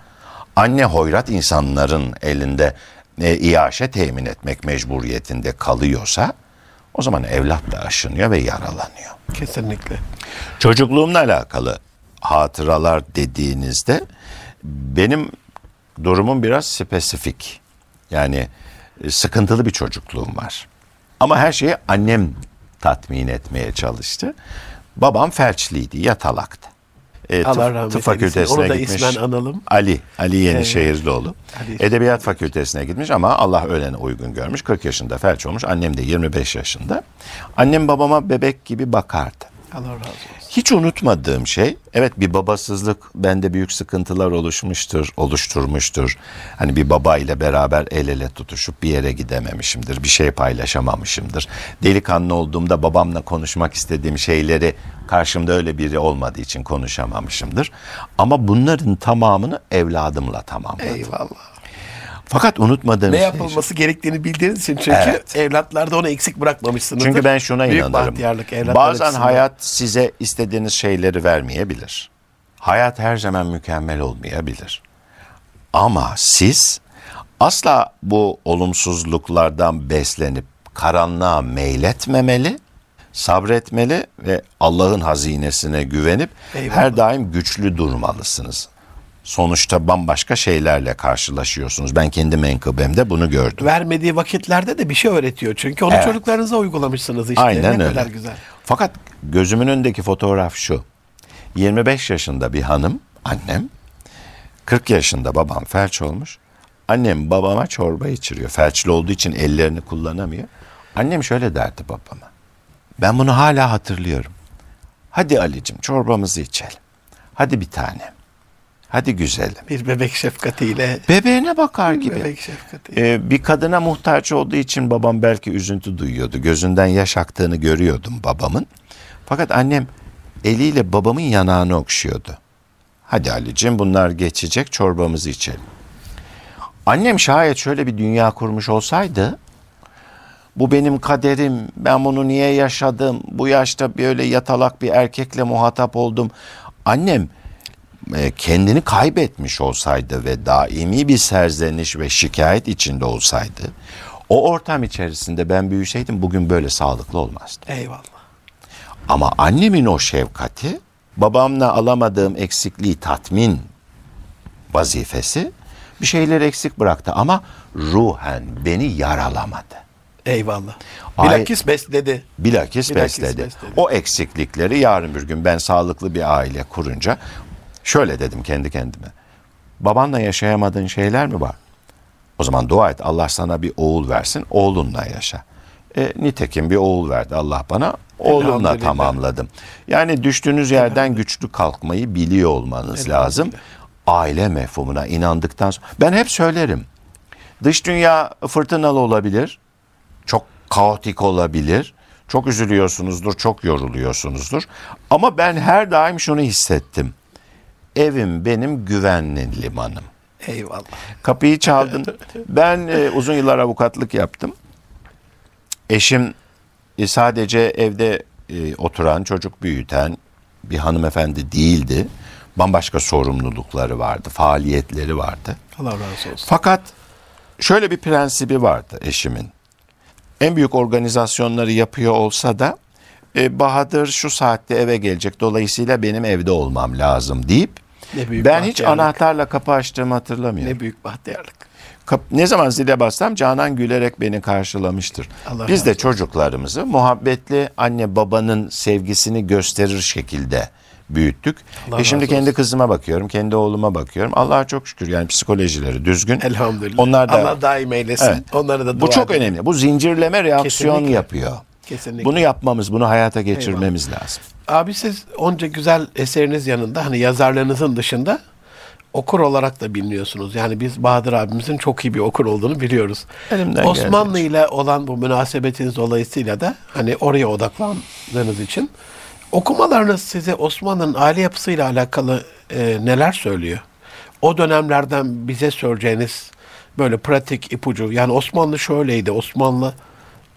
anne hoyrat insanların elinde e, iaşe temin etmek mecburiyetinde kalıyorsa, o zaman evlat da aşınıyor ve yaralanıyor. Kesinlikle. Çocukluğumla alakalı hatıralar dediğinizde benim durumum biraz spesifik. Yani e, sıkıntılı bir çocukluğum var. Ama her şeyi annem tatmin etmeye çalıştı. Babam felçliydi, yatalaktı. E, Allah tıp, rahmet tıp fakültesine Onu gitmiş. ismen analım. Ali, Ali Yenişehirlioğlu. Ali. Edebiyat fakültesine gitmiş ama Allah ölene uygun görmüş. 40 yaşında felç olmuş. Annem de 25 yaşında. Annem babama bebek gibi bakardı. Allah razı olsun. Hiç unutmadığım şey, evet bir babasızlık bende büyük sıkıntılar oluşmuştur, oluşturmuştur. Hani bir baba ile beraber el ele tutuşup bir yere gidememişimdir, bir şey paylaşamamışımdır. Delikanlı olduğumda babamla konuşmak istediğim şeyleri karşımda öyle biri olmadığı için konuşamamışımdır. Ama bunların tamamını evladımla tamamladım. Eyvallah. Fakat unutmadığım Ne şey... yapılması gerektiğini bildiğiniz için çünkü Evet. evlatlarda onu eksik bırakmamışsınızdır. Çünkü ben şuna Büyük inanırım. Bazen açısından. hayat size istediğiniz şeyleri vermeyebilir. Hayat her zaman mükemmel olmayabilir. Ama siz asla bu olumsuzluklardan beslenip karanlığa meyletmemeli, sabretmeli ve Allah'ın hazinesine güvenip Eyvallah. her daim güçlü durmalısınız. Sonuçta bambaşka şeylerle karşılaşıyorsunuz. Ben kendi menkıbemde bunu gördüm. vermediği vakitlerde de bir şey öğretiyor. Çünkü onu Evet. çocuklarınıza uygulamışsınız işte. Aynen ne öyle. kadar güzel. Fakat gözümün önündeki fotoğraf şu. 25 yaşında bir hanım, annem. 40 yaşında babam felç olmuş. Annem babama çorba içiriyor. Felçli olduğu için ellerini kullanamıyor. Annem şöyle derdi babama. Ben bunu hala hatırlıyorum. Hadi Ali'cim çorbamızı içelim. Hadi bir tane. Hadi güzelim. Bir bebek şefkatiyle. Bebeğine bakar gibi. Bebek şefkatiyle. Ee, bir kadına muhtaç olduğu için babam belki üzüntü duyuyordu. Gözünden yaş aktığını görüyordum babamın. Fakat annem eliyle babamın yanağını okşuyordu. Hadi Ali'cim bunlar geçecek çorbamızı içelim. Annem şayet şöyle bir dünya kurmuş olsaydı bu benim kaderim, ben bunu niye yaşadım, bu yaşta böyle yatalak bir erkekle muhatap oldum. Annem kendini kaybetmiş olsaydı ve daimi bir serzeniş ve şikayet içinde olsaydı o ortam içerisinde ben büyüseydim bugün böyle sağlıklı olmazdı. Eyvallah. Ama annemin o şefkati babamla alamadığım eksikliği tatmin vazifesi bir şeyleri eksik bıraktı ama ruhen beni yaralamadı. Eyvallah. Bilakis besledi. Bilakis, Bilakis besledi. besledi. O eksiklikleri yarın bir gün ben sağlıklı bir aile kurunca şöyle dedim kendi kendime. Babanla yaşayamadığın şeyler mi var? O zaman dua et Allah sana bir oğul versin oğlunla yaşa. E, nitekim bir oğul verdi Allah bana oğlumla tamamladım. Yani düştüğünüz yerden güçlü kalkmayı biliyor olmanız lazım. Aile mefhumuna inandıktan sonra ben hep söylerim. Dış dünya fırtınalı olabilir çok kaotik olabilir. Çok üzülüyorsunuzdur, çok yoruluyorsunuzdur. Ama ben her daim şunu hissettim. Evim benim güvenli limanım. Eyvallah. Kapıyı çaldın. Ben e, uzun yıllar avukatlık yaptım. Eşim e, sadece evde e, oturan, çocuk büyüten bir hanımefendi değildi. Bambaşka sorumlulukları vardı, faaliyetleri vardı. Allah razı olsun. Fakat şöyle bir prensibi vardı eşimin. En büyük organizasyonları yapıyor olsa da e, Bahadır şu saatte eve gelecek dolayısıyla benim evde olmam lazım deyip Ne büyük ben hiç anahtarla kapı açtığımı hatırlamıyorum. Ne büyük bahtiyarlık. Kap- ne zaman zile bassam Canan gülerek beni karşılamıştır. Allah Biz de çocuklarımızı muhabbetli anne babanın sevgisini gösterir şekilde büyüttük. Allah e şimdi kendi olsun. kızıma bakıyorum, kendi oğluma bakıyorum. Allah'a çok şükür yani psikolojileri düzgün. Elhamdülillah. Onlar da Allah daim eylesin. Evet. Onları da Bu dua çok edelim. önemli. Bu zincirleme reaksiyon Kesinlikle. yapıyor. Kesinlikle. Bunu yapmamız, bunu hayata geçirmemiz lazım. Abi siz onca güzel eseriniz yanında hani yazarlarınızın dışında okur olarak da biliniyorsunuz. Yani biz Bahadır abimizin çok iyi bir okur olduğunu biliyoruz. Elimden Osmanlı geldiğince. ile olan bu münasebetiniz dolayısıyla da hani oraya odaklandığınız için okumalarınız size Osmanlı'nın aile yapısıyla alakalı e, neler söylüyor? O dönemlerden bize söyleyeceğiniz böyle pratik ipucu. Yani Osmanlı şöyleydi. Osmanlı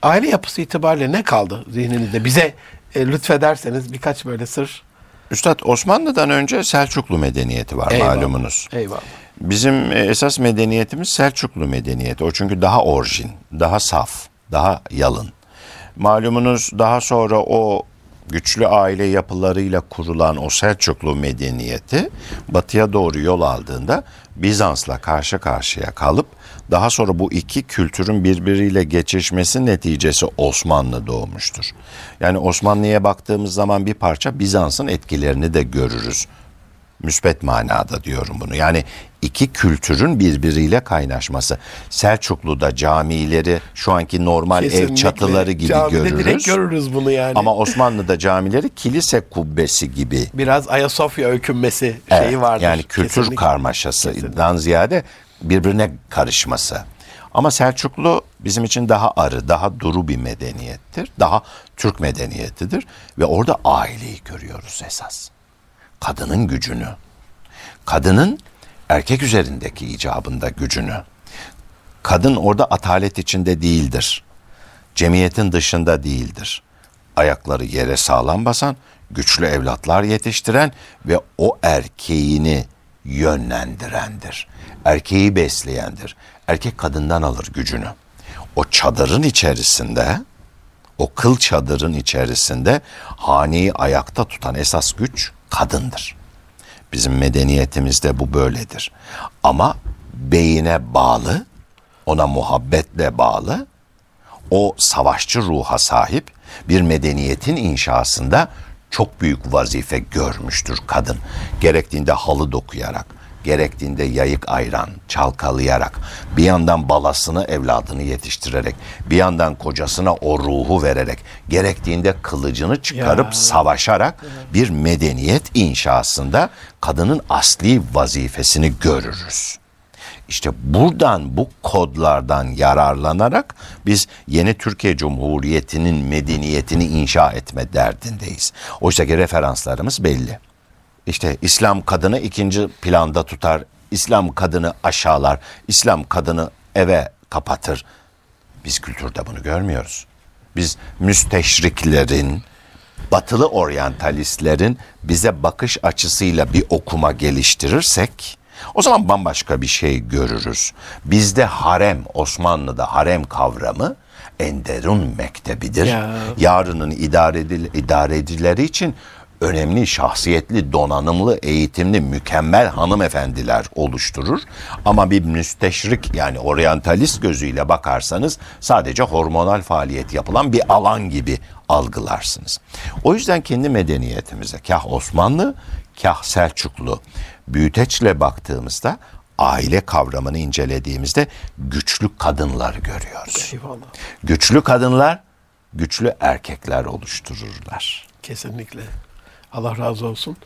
aile yapısı itibariyle ne kaldı zihninizde? Bize e, lütfederseniz birkaç böyle sır. Üstad Osmanlı'dan önce Selçuklu medeniyeti var Eyvallah. malumunuz. Eyvallah. Bizim e, esas medeniyetimiz Selçuklu medeniyeti. O çünkü daha orijin, daha saf, daha yalın. Malumunuz daha sonra o güçlü aile yapılarıyla kurulan o Selçuklu medeniyeti batıya doğru yol aldığında Bizans'la karşı karşıya kalıp daha sonra bu iki kültürün birbiriyle geçişmesi neticesi Osmanlı doğmuştur. Yani Osmanlı'ya baktığımız zaman bir parça Bizans'ın etkilerini de görürüz müspet manada diyorum bunu. Yani iki kültürün birbiriyle kaynaşması. Selçuklu'da camileri şu anki normal ev Kesinlikle. çatıları gibi Camide görürüz. direkt görürüz bunu yani. Ama Osmanlı'da camileri kilise kubbesi gibi. biraz Ayasofya öykünmesi Evet, şeyi vardır. Yani kültür Kesinlikle. karmaşasından ziyade birbirine karışması. Ama Selçuklu bizim için daha arı, daha duru bir medeniyettir. Daha Türk medeniyetidir. Ve orada aileyi görüyoruz esas. Kadının gücünü. Kadının erkek üzerindeki icabında gücünü. Kadın orada atalet içinde değildir. Cemiyetin dışında değildir. Ayakları yere sağlam basan, güçlü evlatlar yetiştiren ve o erkeğini yönlendirendir. Erkeği besleyendir. Erkek kadından alır gücünü. O çadırın içerisinde, o kıl çadırın içerisinde haneyi ayakta tutan esas güç kadındır. Bizim medeniyetimizde bu böyledir. Ama beyine bağlı, ona muhabbetle bağlı, o savaşçı ruha sahip bir medeniyetin inşasında çok büyük vazife görmüştür kadın. Gerektiğinde halı dokuyarak, gerektiğinde yayık ayran çalkalayarak, bir yandan balasını evladını yetiştirerek, bir yandan kocasına o ruhu vererek, gerektiğinde kılıcını çıkarıp Ya. savaşarak bir medeniyet inşasında kadının asli vazifesini görürüz. İşte buradan bu kodlardan yararlanarak biz yeni Türkiye Cumhuriyeti'nin medeniyetini inşa etme derdindeyiz. Oysa ki referanslarımız belli. İşte İslam kadını ikinci planda tutar, İslam kadını aşağılar, İslam kadını eve kapatır. Biz kültürde bunu görmüyoruz. Biz müsteşriklerin, batılı oryantalistlerin bize bakış açısıyla bir okuma geliştirirsek o zaman bambaşka bir şey görürüz. Bizde harem, Osmanlı'da harem kavramı Enderun mektebidir. Ya. Yarının idare edil- idarecileri için önemli, şahsiyetli, donanımlı, eğitimli, mükemmel hanımefendiler oluşturur. Ama bir müsteşrik yani oryantalist gözüyle bakarsanız sadece hormonal faaliyet yapılan bir alan gibi algılarsınız. O yüzden kendi medeniyetimize kah Osmanlı, kah Selçuklu büyüteçle baktığımızda aile kavramını incelediğimizde güçlü kadınlar görüyoruz. Eyvallah. Güçlü kadınlar güçlü erkekler oluştururlar. Kesinlikle. Allah razı olsun.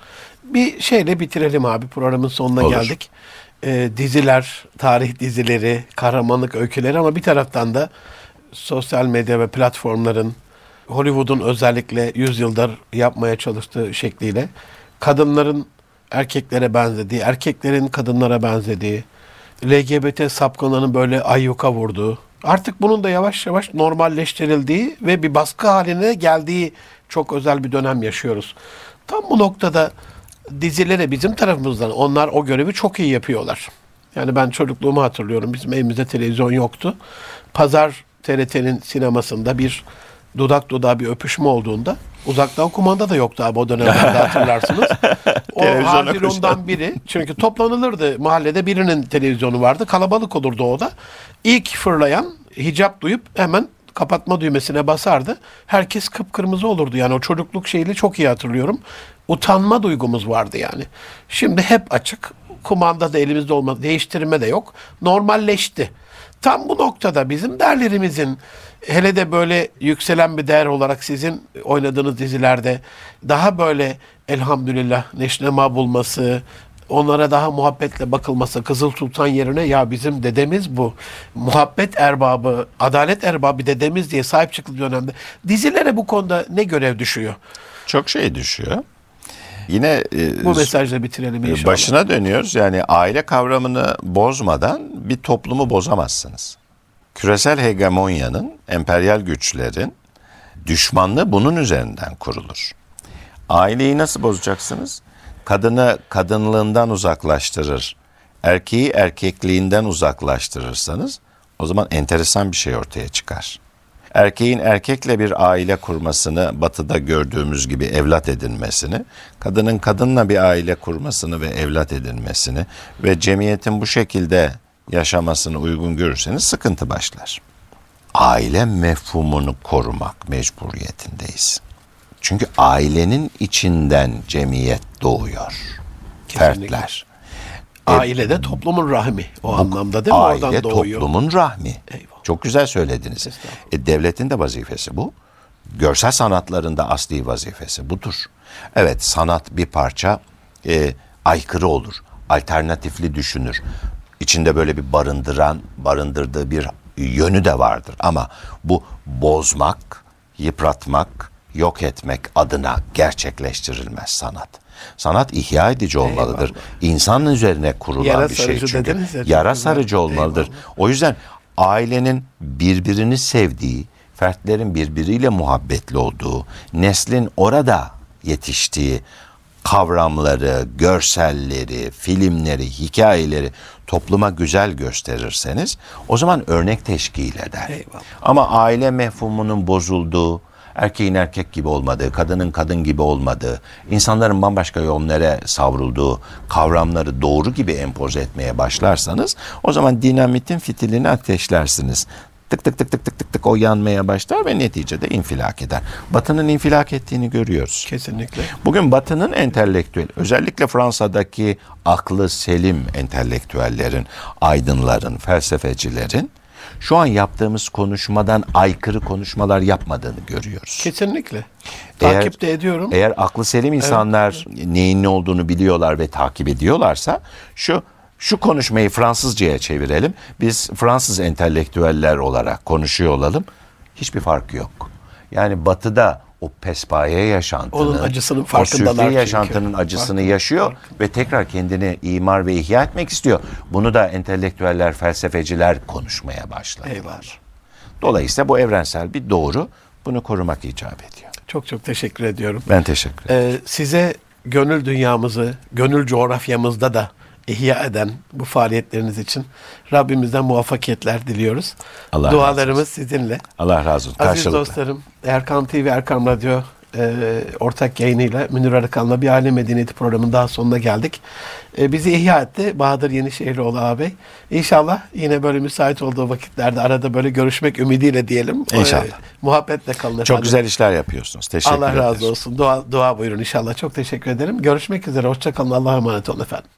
Bir şeyle bitirelim abi. Programın sonuna Olur. geldik. Ee, diziler, tarih dizileri, kahramanlık öyküleri ama bir taraftan da sosyal medya ve platformların Hollywood'un özellikle 100 yıldır yapmaya çalıştığı şekliyle kadınların erkeklere benzediği, erkeklerin kadınlara benzediği, LGBT sapkınlarının böyle ayyuka vurduğu, artık bunun da yavaş yavaş normalleştirildiği ve bir baskı haline geldiği çok özel bir dönem yaşıyoruz. Tam bu noktada dizilere bizim tarafımızdan onlar o görevi çok iyi yapıyorlar. Yani ben çocukluğumu hatırlıyorum. Bizim evimizde televizyon yoktu. Pazar TRT'nin sinemasında bir dudak dudağa bir öpüşme olduğunda uzaktan kumanda da yoktu abi o dönemlerde hatırlarsınız. o Haziran'dan biri çünkü toplanılırdı mahallede birinin televizyonu vardı kalabalık olurdu o da. İlk fırlayan hicap duyup hemen kapatma düğmesine basardı. Herkes kıpkırmızı olurdu yani o çocukluk şeyini çok iyi hatırlıyorum. Utanma duygumuz vardı yani. Şimdi hep açık. Kumanda da elimizde olmaz. Değiştirme de yok. Normalleşti. Tam bu noktada bizim değerlerimizin hele de böyle yükselen bir değer olarak sizin oynadığınız dizilerde daha böyle elhamdülillah neşnema bulması, onlara daha muhabbetle bakılması Kızıl Sultan yerine ya bizim dedemiz bu. Muhabbet erbabı, adalet erbabı dedemiz diye sahip çıkıldığı dönemde dizilere bu konuda ne görev düşüyor? Çok şey düşüyor. Yine e, Bu mesajla bitirelim inşallah. başına dönüyoruz. Yani aile kavramını bozmadan bir toplumu bozamazsınız. Küresel hegemonyanın, emperyal güçlerin düşmanlığı bunun üzerinden kurulur. Aileyi nasıl bozacaksınız? Kadını kadınlığından uzaklaştırır. Erkeği erkekliğinden uzaklaştırırsanız o zaman enteresan bir şey ortaya çıkar. Erkeğin erkekle bir aile kurmasını, batıda gördüğümüz gibi evlat edinmesini, kadının kadınla bir aile kurmasını ve evlat edinmesini ve cemiyetin bu şekilde yaşamasını uygun görürseniz sıkıntı başlar. Aile mefhumunu korumak mecburiyetindeyiz. Çünkü ailenin içinden cemiyet doğuyor. Kesinlikle. Fertler. Ailede toplumun rahmi o anlamda değil mi? Aile Oradan doğuyor. toplumun rahmi. Eyvallah. Çok güzel söylediniz. E, devletin de vazifesi bu. Görsel sanatlarında asli vazifesi budur. Evet sanat bir parça e, aykırı olur. Alternatifli düşünür. İçinde böyle bir barındıran, barındırdığı bir yönü de vardır. Ama bu bozmak, yıpratmak, yok etmek adına gerçekleştirilmez sanat. Sanat ihya edici olmalıdır. İnsanın üzerine kurulan Yara bir şey çünkü. ya, Yara sarıcı olmalıdır. Eyvallah. O yüzden ailenin birbirini sevdiği, fertlerin birbiriyle muhabbetli olduğu, neslin orada yetiştiği kavramları, görselleri, filmleri, hikayeleri topluma güzel gösterirseniz o zaman örnek teşkil eder. Eyvallah. Ama aile mefhumunun bozulduğu, erkeğin erkek gibi olmadığı, kadının kadın gibi olmadığı, insanların bambaşka yönlere savrulduğu kavramları doğru gibi empoze etmeye başlarsanız o zaman dinamitin fitilini ateşlersiniz. Tık tık tık tık tık tık tık o yanmaya başlar ve neticede infilak eder. Batının infilak ettiğini görüyoruz. Kesinlikle. Bugün Batı'nın entelektüel, özellikle Fransa'daki aklı selim entelektüellerin, aydınların, felsefecilerin şu an yaptığımız konuşmadan aykırı konuşmalar yapmadığını görüyoruz. Kesinlikle. Eğer- Takip de ediyorum. Eğer aklı selim insanlar neyin ne olduğunu biliyorlar ve takip ediyorlarsa şu şu konuşmayı Fransızcaya çevirelim. Biz Fransız entelektüeller olarak konuşuyor olalım. Hiçbir fark yok. Yani batıda o pespaye yaşantının, Onun acısının o farkındalar süfli çünkü. yaşantının acısını Farkında, yaşıyor ve tekrar kendini imar ve ihya etmek istiyor. Bunu da entelektüeller, felsefeciler konuşmaya başladılar. Eyvallah. Dolayısıyla bu evrensel bir doğru. Bunu korumak icap ediyor. Çok çok teşekkür ediyorum. Ben teşekkür ederim. Ee, size gönül dünyamızı, gönül coğrafyamızda da ihya eden bu faaliyetleriniz için Rabbimizden muvaffakiyetler diliyoruz. Allah razı Dualarımız sizinle. Allah razı olsun. Aziz dostlarım, Erkan TV, Erkan Radyo e, ortak yayınıyla Münir Arıkan'la bir aile medeniyeti programının daha sonuna geldik. E, bizi ihya etti Bahadır Yenişehirlioğlu ağabey. İnşallah yine böyle müsait olduğu vakitlerde arada böyle görüşmek ümidiyle diyelim. İnşallah. E, muhabbetle kalın Çok efendim. güzel işler yapıyorsunuz. Teşekkür Allah ederim. razı olsun. Dua, dua buyurun inşallah. Çok teşekkür ederim. Görüşmek üzere. Hoşçakalın. Allah'a emanet olun efendim.